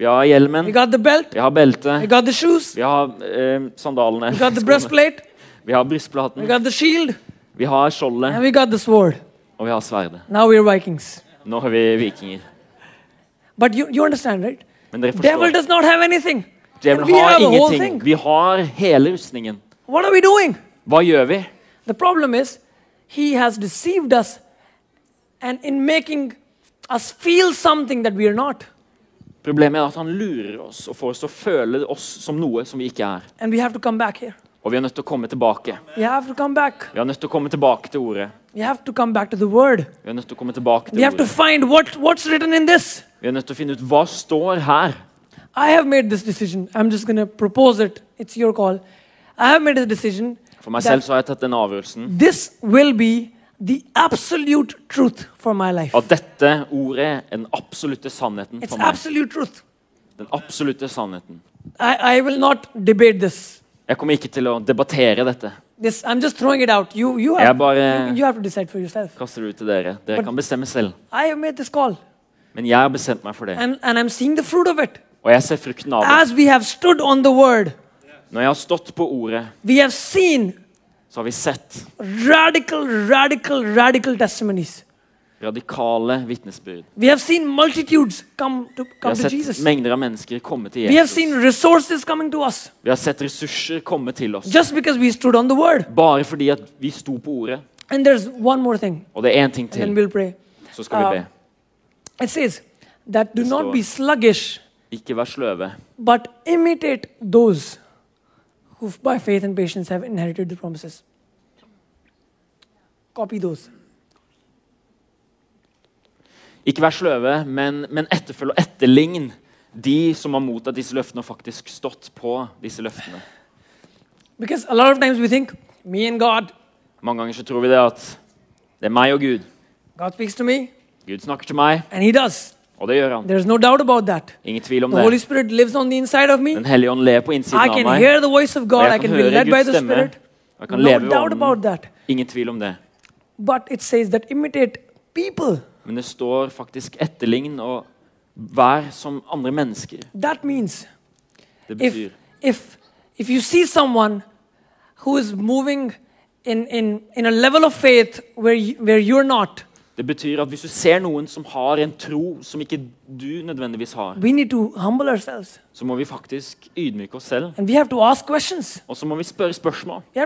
Vi har we hjelmen, got the belt, vi har beltet, we got the shoes, vi har eh, sandalene, we got the breastplate, vi har we brystplaten, got the shield, vi har and skjoldet, we got the sword. og vi har sverdet. Now we're Vikings. Nå er vi vikinger. But you, you understand, right? Men dere Devil forstår, does not have anything. djevelen har have ingenting. Vi har hele rustningen. What are we doing? Hva gjør vi? The problem is, he has deceived us, and in making us feel something that we are not. Problemet er at han lurer oss og får oss til å føle oss som noe som vi ikke er. Og vi er nødt til å komme tilbake. Vi er nødt til å komme tilbake til ordet. Vi er nødt til å komme tilbake til to ordet. Vi er nødt til å finne ut hva står her. I have made this decision. I'm just going propose it. It's your call. I have made a decision. For meg selv så har jeg tatt den avgjørelsen This will be the absolute truth for my life. at dette ordet er den absolutte sannheten It's for meg. absolute truth. Den absolutte sannheten. I, I will not debate this. Jeg kommer ikke til å debattere dette. This I'm just throwing it out. You you Jeg have, bare you, you have to decide for yourself. kaster det ut til dere. Dere But- kan bestemme selv. I have made this call, Men jeg har bestemt meg for det. and, and I'm seeing the fruit of it. Og jeg ser frukten av det. As we have stood on the word, Når jeg har stått på ordet, we have seen så har vi sett radical, radical, radical testimonies. radikale vitnesbyrd. We have seen multitudes come to Vi har sett mengder av mennesker komme til We have seen Jesus. resources coming to us Vi har sett ressurser komme til oss. just because we stood on the word. Bare fordi at vi sto på ordet. And there's one more thing, Og det er én ting til, we'll så skal vi Uh, be. It says that do not be sluggish, Ikke vær sløve, but imitate those who, by faith and patience, have inherited the promises. Copy those. Ikke vær sløve, men, men etterfølg og etterlign de som har mottatt disse løftene og faktisk stått på disse løftene. Because a lot of times we think, me and God, Mange ganger så tror vi det at det er meg og Gud. God speaks to me, Gud snakker til meg, and He does. Og det gjør han. There's no doubt about that. Ingen tvil om The Holy. Spirit lives on the inside of me. Den hellige ånd lever på I av can meg. hear the voice of God. I can be led by the stemme. Spirit. Jeg kan No leve doubt about that. Ingen tvil om det. But it says that imitate people. Men det står faktisk etterlign og vær som andre mennesker. That means Det if, betyr if, if you see someone who is moving in, in, in a level of faith where, you, where you're not, Det betyr at hvis du ser noen som har en tro som ikke du nødvendigvis har, så må vi faktisk ydmyke oss selv. Og så må vi spørre spørsmål. Vi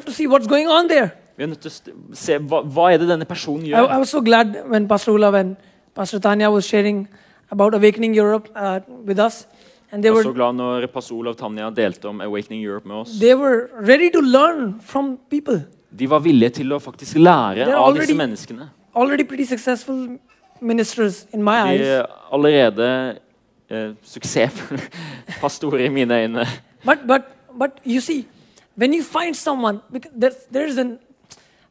er nødt til å se hva, hva er det denne personen I, I var was so glad when Pastor Olav and Pastor Tanya was sharing about Awakening Europe uh, with us. And they Jeg var were, så glad når pastor Olav Tanja delte om Awakening Europe med oss. they were ready to learn from people. De var villige til å faktisk lære They're av disse menneskene. Already pretty successful ministers in my De eyes. er allerede eh, suksessfulle pastorer i mine øyne. But but but you see, when you find someone, because there's there's an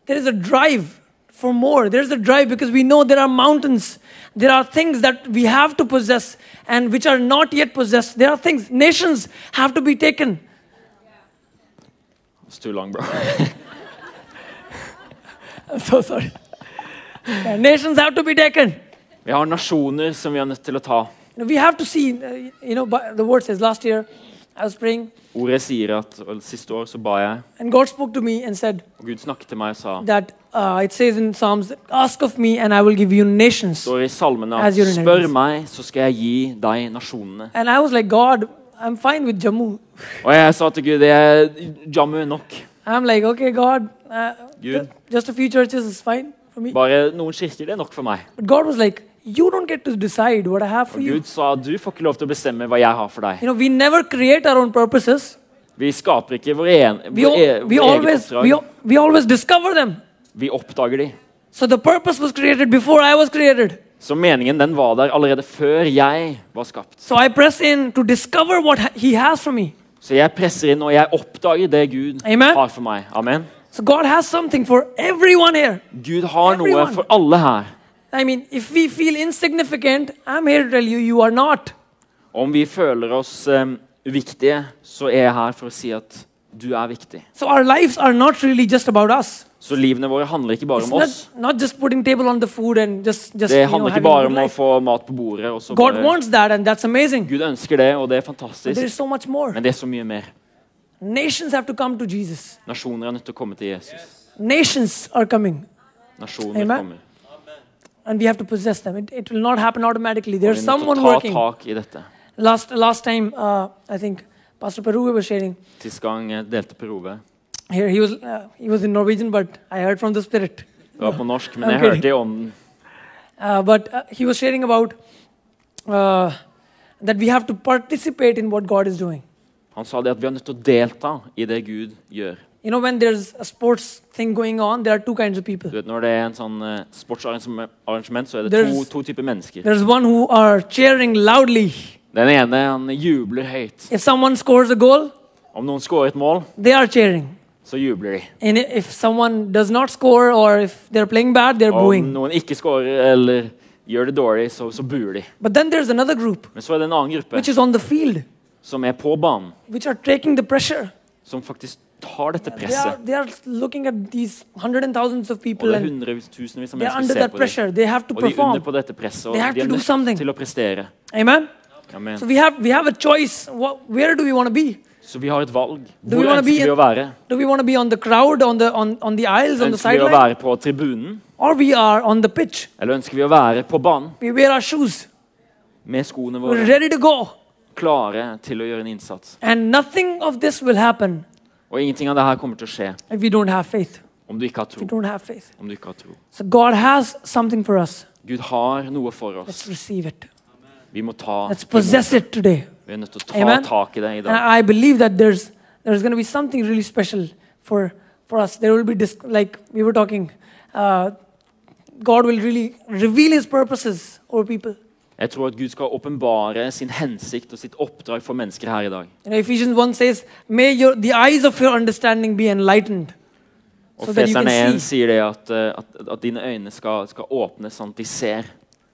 there is a drive for more. There's a drive because we know there are mountains, there are things that we have to possess and which are not yet possessed. There are things nations have to be taken. It's too long, bro. I'm so sorry. Vi har nasjoner som vi er nødt til å ta. We have to see. uh, you know, the word says last year, I was praying, Ordet sier at Siste år så ba jeg, and God spoke to me and said og Gud snakket til meg og sa that uh, it says in Psalms, "Ask of me, and I will give you nations." står i salmene at spør meg, så skal jeg gi deg nasjonene. And I was like, God, I'm fine with Jammu. Og jeg sa til Gud det er jammu er nok. I'm like, okay, God, uh, Good. just a few churches is fine. Bare noen kirker det er nok for meg. But God was like, you don't get to decide what I have for Og. Gud sa du får ikke lov til å bestemme hva jeg har for deg. You know, we never create our own purposes. Vi skaper ikke vår, en, We, vår, e, vår eget always we, oppdrag. we them. Vi oppdager de. So the purpose was created before I was created. Så meningen den var der allerede før jeg var skapt. So I press in to discover what He has for me. Så jeg presser inn, og jeg oppdager det Gud Amen. har for meg. Amen. So God has something for everyone here. Gud har noe for alle her. I mean, if we feel insignificant, I'm here to tell you, you are not. Om vi føler oss um, uviktige, så er jeg her for å si at du er viktig. So our lives are not really just about us. Så livene våre handler ikke bare It's om not, oss. not just table on the food and just, just Det you know, handler ikke bare om å få mat på bordet. God bare, wants that, and that's amazing. Gud ønsker det, og det er fantastisk. so much more. Men det er så mye mer. Nations have to come to Jesus. Nasjoner er nødt til å komme til Jesus. Nations are coming, Nasjoner Amen. kommer. and we have to possess them. It, it will not happen automatically. There's er someone working. tak i dette. Last last time, uh, I think Pastor Peru was sharing. Sist gang delte Perove. Here he was uh, he was in Norwegian, but I heard from the Spirit. Det var på norsk, men jeg hørte i ånden. Uh, but uh, he was sharing about uh, that we have to participate in what God is doing. Han sa det at vi er nødt til å delta i det Gud gjør. You know, when there's a sports thing going on, there are two kinds of people. Vet, Når det er en sånn uh, sportsarrangement, så er det to, to typer mennesker. There's one who are cheering loudly. Den ene han jubler høyt. If someone scores a goal, Om noen scorer et mål, they are cheering. så jubler de. And if someone does not score or if they're playing bad, they're om booing. noen ikke scorer eller gjør det dårlig, så, så buer de. But then there's another group Men så er det en annen gruppe which is on the field, som er på banen, which are taking the pressure. som faktisk tar dette They are, presset. they are these hundreds and Og det er hundretusenvis av mennesker under som ser på dem. pressure. They Og de er under på dette presset, og de er nødt something. til å prestere. Amen? Amen. So we have, we have. What, where do we want to be? Så vi har et valg. Hvor ønsker vi å være? Do we want to be on the crowd, on the, on, on the aisles, on the Ønsker vi å være på tribunen, Or we are on the pitch? eller ønsker vi å være på banen We wear our shoes. med skoene We're våre, ready to go. Klare til å gjøre en innsats? And nothing of this will happen Og ingenting av det her kommer til å skje if we don't have faith. om du ikke har tro. Om du ikke har tro. So God has something for us. Gud har noe for oss. Vi må ta Let's possess it today. Vi er nødt til å ta Amen. tak i det i And dag. I believe that there's there's going to be something really special for for us. There will be dis- like we were talking. Uh, God will really reveal His purposes over people. Jeg tror at Gud skal åpenbare sin hensikt og sitt oppdrag for mennesker her i dag. You Ephesians one says, "May your the eyes of your understanding be enlightened." Og So can 1 sier det at, eh, at, at dine øyne skal, skal åpnes sånn at de ser.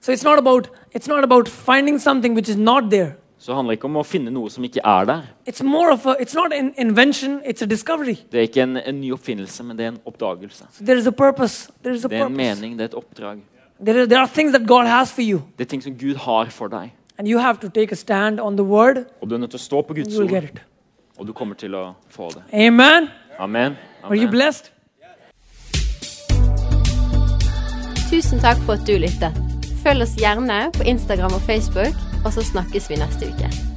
So it's not about it's not about finding something which is not there. Så det handler ikke om å finne noe som ikke er der. It's more of a it's not an invention. It's a discovery. Det er ikke en, en ny oppfinnelse, men det er en oppdagelse. So there is a purpose. There is a Det er en purpose. mening, det er et oppdrag. There, are- there are things that God has for you, Det er ting som Gud har for deg. and you have to take a stand on the word. Og du er nødt til å stå på Guds You will ord, get it. og du kommer til å få det. Amen. Amen. Are you Amen. blessed? Tusen takk for at du lyttet. Følg oss gjerne på Instagram og Facebook, og så snakkes vi neste uke.